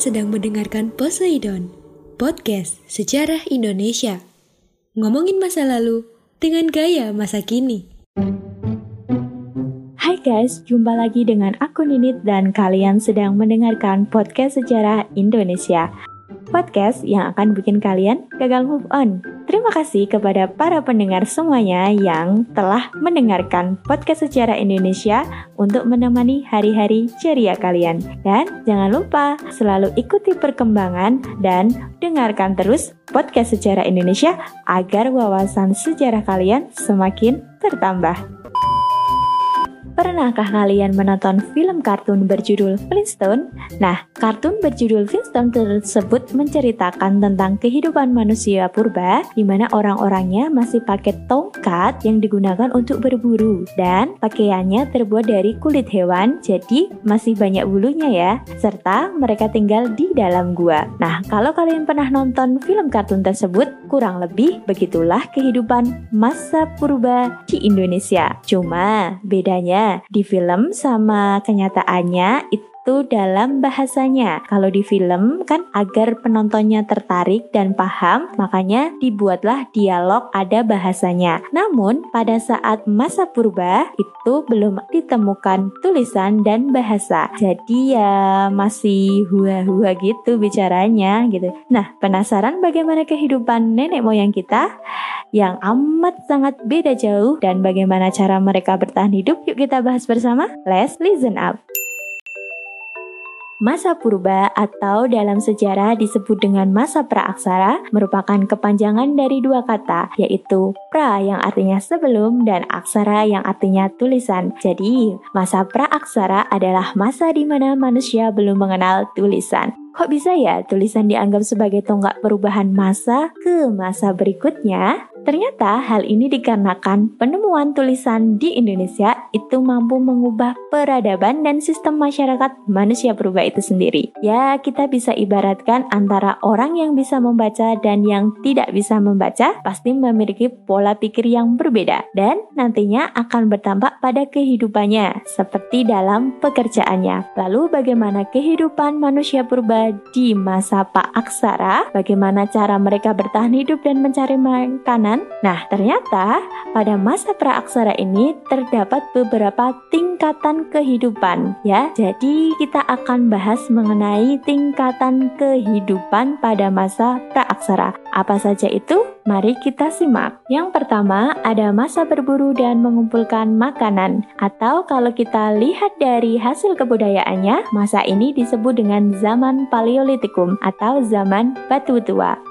Sedang mendengarkan Poseidon, podcast sejarah Indonesia. Ngomongin masa lalu dengan gaya masa kini. Hai guys, jumpa lagi dengan aku Ninit dan kalian sedang mendengarkan podcast sejarah Indonesia podcast yang akan bikin kalian gagal move on. Terima kasih kepada para pendengar semuanya yang telah mendengarkan podcast sejarah Indonesia untuk menemani hari-hari ceria kalian. Dan jangan lupa selalu ikuti perkembangan dan dengarkan terus podcast sejarah Indonesia agar wawasan sejarah kalian semakin bertambah. Pernahkah kalian menonton film kartun berjudul Flintstone? Nah, kartun berjudul Flintstone tersebut menceritakan tentang kehidupan manusia purba di mana orang-orangnya masih pakai tongkat yang digunakan untuk berburu dan pakaiannya terbuat dari kulit hewan jadi masih banyak bulunya ya serta mereka tinggal di dalam gua. Nah, kalau kalian pernah nonton film kartun tersebut, kurang lebih begitulah kehidupan masa purba di Indonesia. Cuma bedanya di film sama kenyataannya itu itu dalam bahasanya. Kalau di film kan agar penontonnya tertarik dan paham, makanya dibuatlah dialog ada bahasanya. Namun pada saat masa purba itu belum ditemukan tulisan dan bahasa. Jadi ya masih hua-hua gitu bicaranya gitu. Nah, penasaran bagaimana kehidupan nenek moyang kita yang amat sangat beda jauh dan bagaimana cara mereka bertahan hidup? Yuk kita bahas bersama. Let's listen up. Masa purba atau dalam sejarah disebut dengan masa praaksara merupakan kepanjangan dari dua kata, yaitu pra yang artinya sebelum dan aksara yang artinya tulisan. Jadi, masa praaksara adalah masa di mana manusia belum mengenal tulisan. Kok bisa ya tulisan dianggap sebagai tonggak perubahan masa ke masa berikutnya? Ternyata hal ini dikarenakan penemuan tulisan di Indonesia itu mampu mengubah peradaban dan sistem masyarakat manusia purba itu sendiri. Ya, kita bisa ibaratkan antara orang yang bisa membaca dan yang tidak bisa membaca pasti memiliki pola pikir yang berbeda dan nantinya akan bertampak pada kehidupannya seperti dalam pekerjaannya. Lalu bagaimana kehidupan manusia purba di masa Pak Aksara, bagaimana cara mereka bertahan hidup dan mencari makanan. Nah, ternyata pada masa Praaksara ini terdapat beberapa tingkatan kehidupan ya. Jadi kita akan bahas mengenai tingkatan kehidupan pada masa Praaksara. Apa saja itu? Mari kita simak. Yang pertama ada masa berburu dan mengumpulkan makanan atau kalau kita lihat dari hasil kebudayaannya, masa ini disebut dengan zaman Paleolitikum atau zaman batu tua.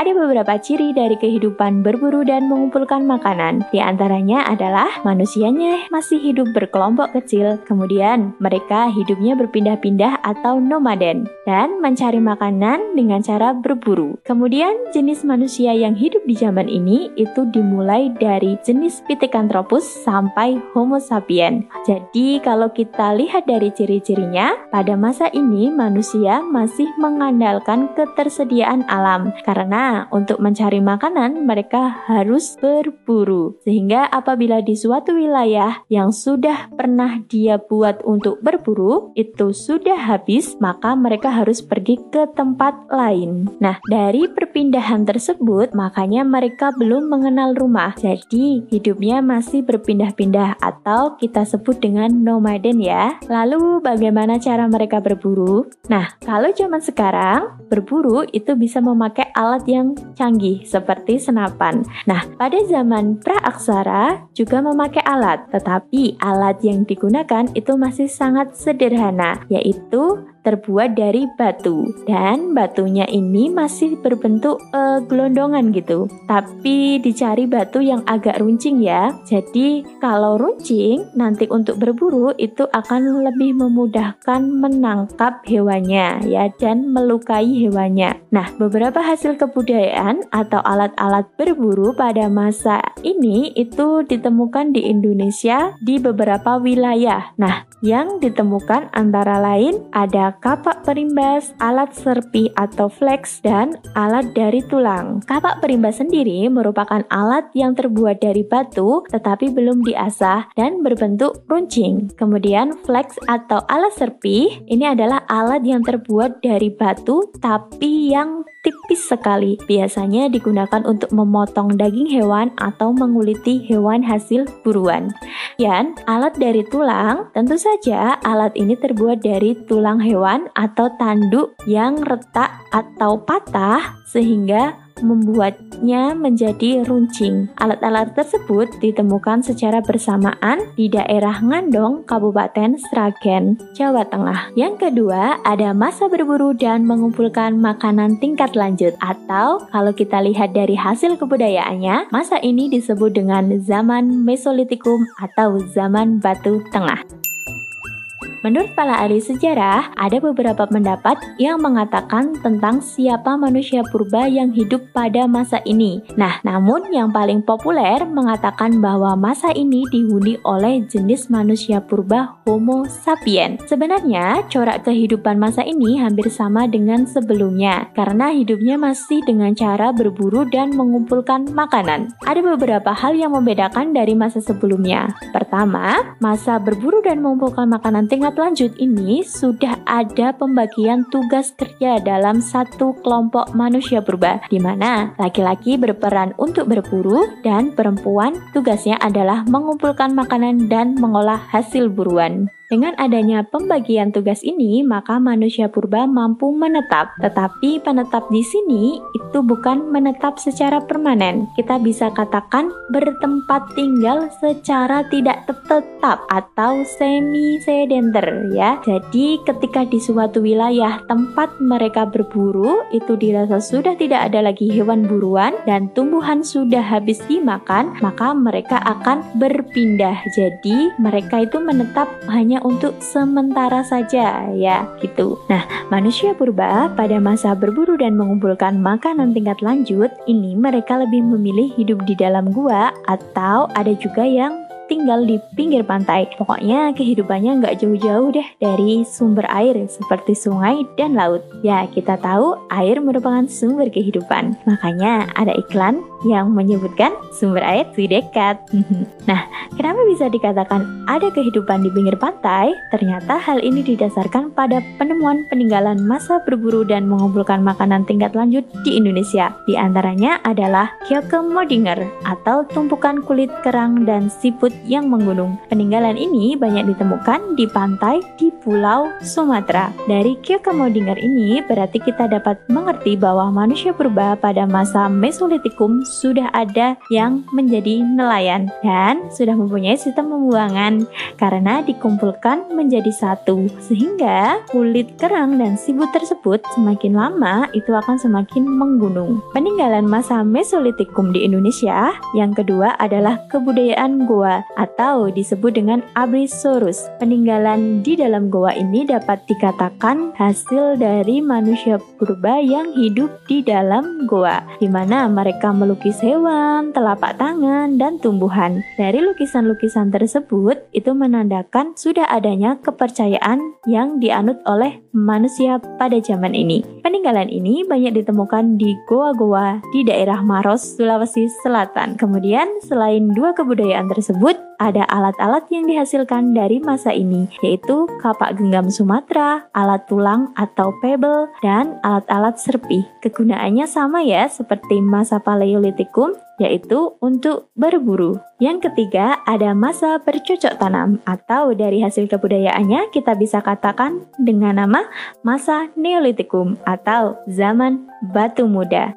Ada beberapa ciri dari kehidupan berburu dan mengumpulkan makanan. Di antaranya adalah manusianya masih hidup berkelompok kecil, kemudian mereka hidupnya berpindah-pindah atau nomaden, dan mencari makanan dengan cara berburu. Kemudian jenis manusia yang hidup di zaman ini itu dimulai dari jenis Pithecanthropus sampai Homo sapien. Jadi kalau kita lihat dari ciri-cirinya, pada masa ini manusia masih mengandalkan ketersediaan alam karena untuk mencari makanan mereka harus berburu. Sehingga apabila di suatu wilayah yang sudah pernah dia buat untuk berburu itu sudah habis, maka mereka harus pergi ke tempat lain. Nah, dari perpindahan tersebut makanya mereka belum mengenal rumah. Jadi, hidupnya masih berpindah-pindah atau kita sebut dengan nomaden ya. Lalu bagaimana cara mereka berburu? Nah, kalau zaman sekarang berburu itu bisa memakai alat yang yang canggih seperti senapan. Nah, pada zaman praaksara juga memakai alat, tetapi alat yang digunakan itu masih sangat sederhana, yaitu terbuat dari batu dan batunya ini masih berbentuk uh, gelondongan gitu. Tapi dicari batu yang agak runcing ya. Jadi kalau runcing nanti untuk berburu itu akan lebih memudahkan menangkap hewannya ya dan melukai hewannya. Nah, beberapa hasil kebudayaan atau alat-alat berburu pada masa ini itu ditemukan di Indonesia di beberapa wilayah. Nah, yang ditemukan antara lain ada kapak perimbas, alat serpi atau flex, dan alat dari tulang. Kapak perimbas sendiri merupakan alat yang terbuat dari batu tetapi belum diasah dan berbentuk runcing. Kemudian flex atau alat serpi ini adalah alat yang terbuat dari batu tapi yang tipis sekali. Biasanya digunakan untuk memotong daging hewan atau menguliti hewan hasil buruan. Dan alat dari tulang, tentu saja alat ini terbuat dari tulang hewan atau tanduk yang retak atau patah sehingga membuatnya menjadi runcing. Alat-alat tersebut ditemukan secara bersamaan di daerah Ngandong, Kabupaten Sragen, Jawa Tengah. Yang kedua, ada masa berburu dan mengumpulkan makanan tingkat lanjut atau kalau kita lihat dari hasil kebudayaannya, masa ini disebut dengan zaman Mesolitikum atau zaman Batu Tengah. Menurut para ahli sejarah, ada beberapa pendapat yang mengatakan tentang siapa manusia purba yang hidup pada masa ini. Nah, namun yang paling populer mengatakan bahwa masa ini dihuni oleh jenis manusia purba Homo sapiens. Sebenarnya, corak kehidupan masa ini hampir sama dengan sebelumnya, karena hidupnya masih dengan cara berburu dan mengumpulkan makanan. Ada beberapa hal yang membedakan dari masa sebelumnya. Pertama, masa berburu dan mengumpulkan makanan tinggal tahap lanjut ini sudah ada pembagian tugas kerja dalam satu kelompok manusia purba, di mana laki-laki berperan untuk berburu dan perempuan tugasnya adalah mengumpulkan makanan dan mengolah hasil buruan. Dengan adanya pembagian tugas ini, maka manusia purba mampu menetap. Tetapi penetap di sini itu bukan menetap secara permanen. Kita bisa katakan bertempat tinggal secara tidak tetap atau semi sedenter ya. Jadi ketika di suatu wilayah tempat mereka berburu itu dirasa sudah tidak ada lagi hewan buruan dan tumbuhan sudah habis dimakan, maka mereka akan berpindah. Jadi mereka itu menetap hanya untuk sementara saja ya gitu. Nah, manusia purba pada masa berburu dan mengumpulkan makanan tingkat lanjut ini mereka lebih memilih hidup di dalam gua atau ada juga yang tinggal di pinggir pantai. Pokoknya kehidupannya nggak jauh-jauh deh dari sumber air seperti sungai dan laut. Ya, kita tahu air merupakan sumber kehidupan. Makanya ada iklan yang menyebutkan sumber air di dekat. nah, kenapa bisa dikatakan ada kehidupan di pinggir pantai? Ternyata hal ini didasarkan pada penemuan peninggalan masa berburu dan mengumpulkan makanan tingkat lanjut di Indonesia. Di antaranya adalah Modinger atau tumpukan kulit kerang dan siput yang menggunung. Peninggalan ini banyak ditemukan di pantai di Pulau Sumatera. Dari Kyokamodinger ini berarti kita dapat mengerti bahwa manusia purba pada masa Mesolitikum sudah ada yang menjadi nelayan dan sudah mempunyai sistem pembuangan karena dikumpulkan menjadi satu sehingga kulit kerang dan sibut tersebut semakin lama itu akan semakin menggunung. Peninggalan masa Mesolitikum di Indonesia yang kedua adalah kebudayaan Goa atau disebut dengan Abrisaurus. Peninggalan di dalam goa ini dapat dikatakan hasil dari manusia purba yang hidup di dalam goa, di mana mereka melukis hewan, telapak tangan, dan tumbuhan. Dari lukisan-lukisan tersebut, itu menandakan sudah adanya kepercayaan yang dianut oleh manusia pada zaman ini. Peninggalan ini banyak ditemukan di goa-goa di daerah Maros, Sulawesi Selatan. Kemudian, selain dua kebudayaan tersebut, ada alat-alat yang dihasilkan dari masa ini, yaitu kapak genggam Sumatera, alat tulang atau pebble, dan alat-alat serpi. Kegunaannya sama ya seperti masa Paleolitikum, yaitu untuk berburu. Yang ketiga, ada masa bercocok tanam atau dari hasil kebudayaannya kita bisa katakan dengan nama masa Neolitikum atau zaman batu muda.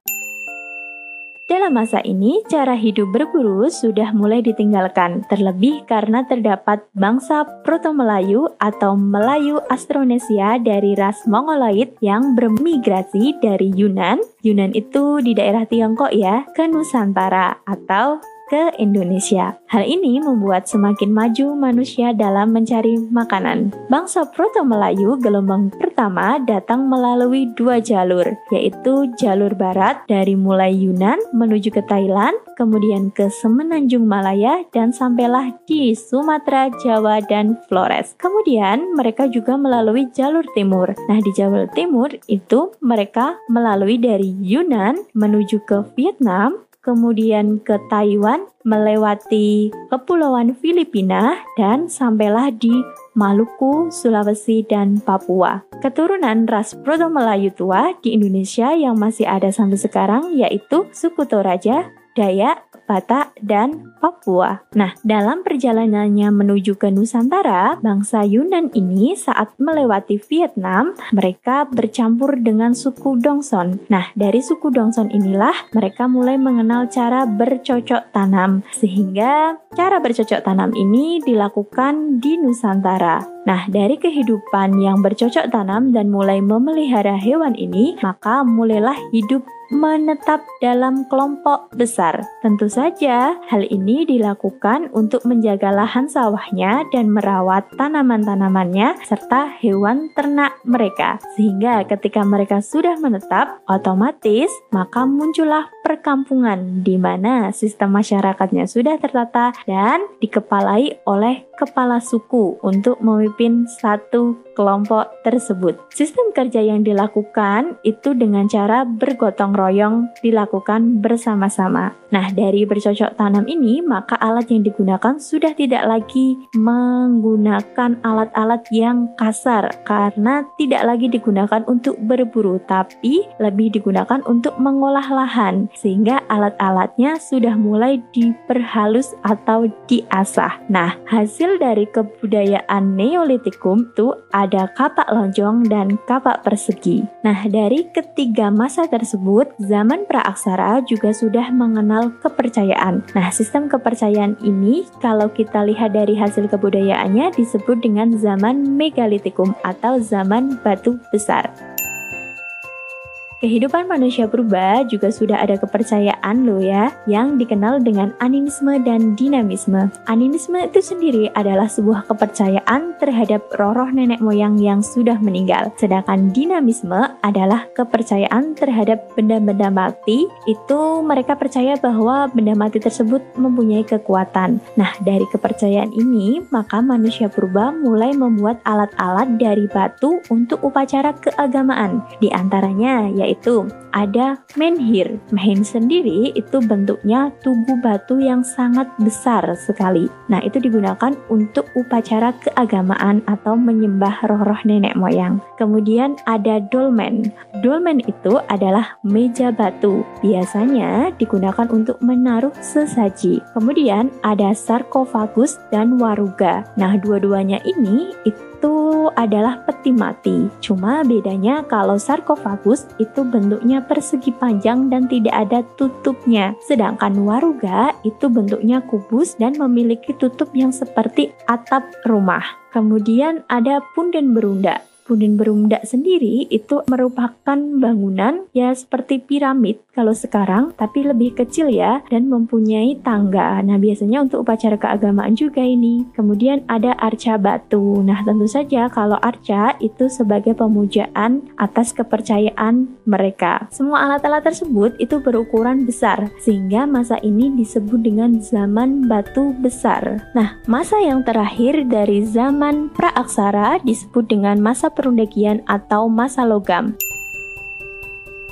Dalam masa ini, cara hidup berburu sudah mulai ditinggalkan, terlebih karena terdapat bangsa Proto-Melayu atau Melayu Astronesia dari ras Mongoloid yang bermigrasi dari Yunan. Yunan itu di daerah Tiongkok ya, ke Nusantara atau ke Indonesia. Hal ini membuat semakin maju manusia dalam mencari makanan. Bangsa Proto Melayu gelombang pertama datang melalui dua jalur, yaitu jalur barat dari mulai Yunan menuju ke Thailand, kemudian ke Semenanjung Malaya, dan sampailah di Sumatera, Jawa, dan Flores. Kemudian mereka juga melalui jalur timur. Nah, di jalur timur itu mereka melalui dari Yunan menuju ke Vietnam, kemudian ke Taiwan, melewati Kepulauan Filipina, dan sampailah di Maluku, Sulawesi, dan Papua. Keturunan ras Proto Melayu tua di Indonesia yang masih ada sampai sekarang yaitu suku Toraja, Dayak, Batak, dan Papua. Nah, dalam perjalanannya menuju ke Nusantara, bangsa Yunan ini saat melewati Vietnam, mereka bercampur dengan suku Dongson. Nah, dari suku Dongson inilah mereka mulai mengenal cara bercocok tanam, sehingga cara bercocok tanam ini dilakukan di Nusantara. Nah, dari kehidupan yang bercocok tanam dan mulai memelihara hewan ini, maka mulailah hidup menetap dalam kelompok besar. Tentu saja, hal ini dilakukan untuk menjaga lahan sawahnya dan merawat tanaman-tanamannya serta hewan ternak mereka. Sehingga ketika mereka sudah menetap, otomatis maka muncullah perkampungan di mana sistem masyarakatnya sudah tertata dan dikepalai oleh kepala suku untuk memimpin satu kelompok tersebut. Sistem kerja yang dilakukan itu dengan cara bergotong royong dilakukan bersama-sama. Nah, dari bercocok tanam ini, maka alat yang digunakan sudah tidak lagi menggunakan alat-alat yang kasar karena tidak lagi digunakan untuk berburu, tapi lebih digunakan untuk mengolah lahan sehingga alat-alatnya sudah mulai diperhalus atau diasah. Nah, hasil dari kebudayaan Neolitikum itu kapak lonjong dan kapak persegi. Nah, dari ketiga masa tersebut, zaman praaksara juga sudah mengenal kepercayaan. Nah, sistem kepercayaan ini kalau kita lihat dari hasil kebudayaannya disebut dengan zaman megalitikum atau zaman batu besar. Kehidupan manusia purba juga sudah ada kepercayaan loh ya, yang dikenal dengan animisme dan dinamisme. Animisme itu sendiri adalah sebuah kepercayaan terhadap roh-roh nenek moyang yang sudah meninggal. Sedangkan dinamisme adalah kepercayaan terhadap benda-benda mati. Itu mereka percaya bahwa benda mati tersebut mempunyai kekuatan. Nah, dari kepercayaan ini, maka manusia purba mulai membuat alat-alat dari batu untuk upacara keagamaan. Di antaranya yaitu itu ada menhir. Menhir sendiri itu bentuknya tugu batu yang sangat besar sekali. Nah, itu digunakan untuk upacara keagamaan atau menyembah roh-roh nenek moyang. Kemudian ada dolmen. Dolmen itu adalah meja batu. Biasanya digunakan untuk menaruh sesaji. Kemudian ada sarkofagus dan waruga. Nah, dua-duanya ini itu adalah peti mati. Cuma bedanya kalau sarkofagus itu bentuknya persegi panjang dan tidak ada tutupnya. Sedangkan waruga itu bentuknya kubus dan memiliki tutup yang seperti atap rumah. Kemudian ada punden berunda. Punden berunda sendiri itu merupakan bangunan ya seperti piramid kalau sekarang, tapi lebih kecil ya dan mempunyai tangga. Nah, biasanya untuk upacara keagamaan juga ini. Kemudian ada arca batu. Nah, tentu saja kalau arca itu sebagai pemujaan atas kepercayaan mereka. Semua alat-alat tersebut itu berukuran besar sehingga masa ini disebut dengan zaman batu besar. Nah, masa yang terakhir dari zaman praaksara disebut dengan masa perundakian atau masa logam.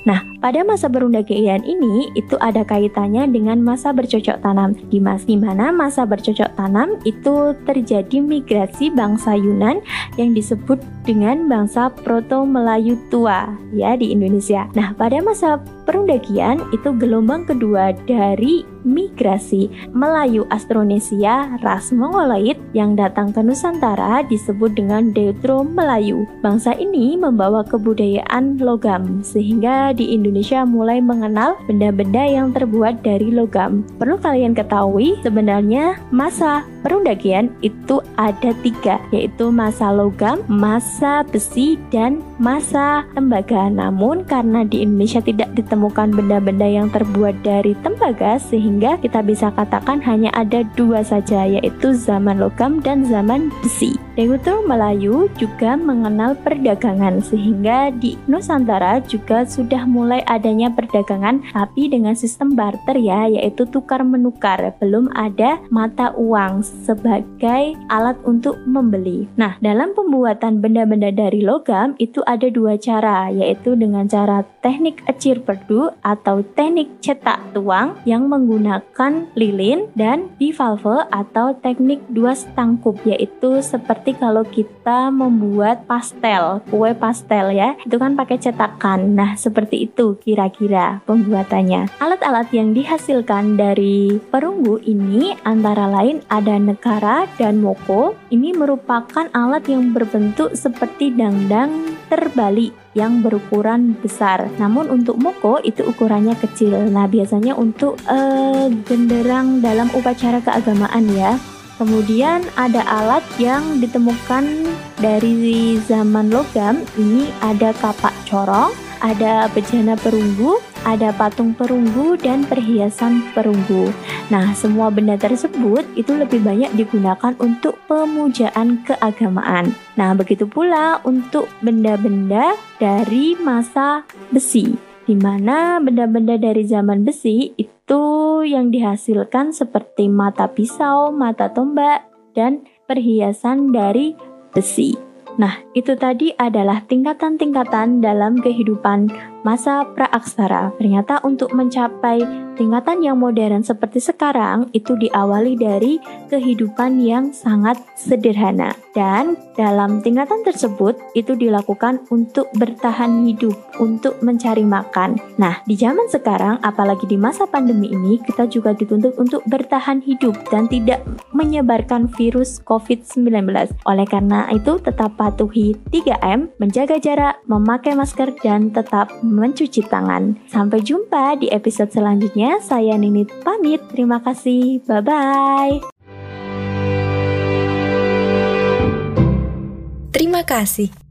Nah, pada masa perundakian ini itu ada kaitannya dengan masa bercocok tanam. Di mas di mana masa bercocok tanam itu terjadi migrasi bangsa Yunan yang disebut dengan bangsa Proto Melayu tua ya di Indonesia. Nah, pada masa perundakian itu gelombang kedua dari migrasi Melayu Astronesia ras Mongoloid yang datang ke Nusantara disebut dengan Deutro Melayu. Bangsa ini membawa kebudayaan logam sehingga di Indonesia mulai mengenal benda-benda yang terbuat dari logam. Perlu kalian ketahui sebenarnya masa perundagian itu ada tiga, yaitu masa logam, masa besi, dan masa tembaga. Namun karena di Indonesia tidak ditemukan benda-benda yang terbuat dari tembaga, sehingga kita bisa katakan hanya ada dua saja, yaitu zaman logam dan zaman besi. Dekutur Melayu juga mengenal perdagangan, sehingga di Nusantara juga sudah mulai adanya perdagangan, tapi dengan sistem barter ya, yaitu tukar menukar. Belum ada mata uang sebagai alat untuk membeli. Nah, dalam pembuatan benda-benda dari logam itu ada dua cara, yaitu dengan cara teknik ecir perdu atau teknik cetak tuang yang menggunakan lilin dan bivalve atau teknik dua setangkup, yaitu seperti kalau kita membuat pastel, kue pastel ya, itu kan pakai cetakan. Nah, seperti itu kira-kira pembuatannya. Alat-alat yang dihasilkan dari perunggu ini antara lain ada negara dan moko. Ini merupakan alat yang berbentuk seperti dangdang terbalik yang berukuran besar. Namun untuk moko itu ukurannya kecil. Nah, biasanya untuk uh, genderang dalam upacara keagamaan ya. Kemudian ada alat yang ditemukan dari zaman logam. Ini ada kapak corong, ada bejana perunggu, ada patung perunggu dan perhiasan perunggu. Nah, semua benda tersebut itu lebih banyak digunakan untuk pemujaan keagamaan. Nah, begitu pula untuk benda-benda dari masa besi, di mana benda-benda dari zaman besi itu yang dihasilkan seperti mata pisau, mata tombak, dan perhiasan dari besi. Nah, itu tadi adalah tingkatan-tingkatan dalam kehidupan masa praaksara. Ternyata untuk mencapai tingkatan yang modern seperti sekarang itu diawali dari kehidupan yang sangat sederhana. Dan dalam tingkatan tersebut itu dilakukan untuk bertahan hidup, untuk mencari makan. Nah, di zaman sekarang apalagi di masa pandemi ini kita juga dituntut untuk bertahan hidup dan tidak menyebarkan virus COVID-19. Oleh karena itu tetap patuhi 3M, menjaga jarak, memakai masker dan tetap mencuci tangan. Sampai jumpa di episode selanjutnya. Saya Ninit pamit. Terima kasih. Bye-bye. Terima kasih.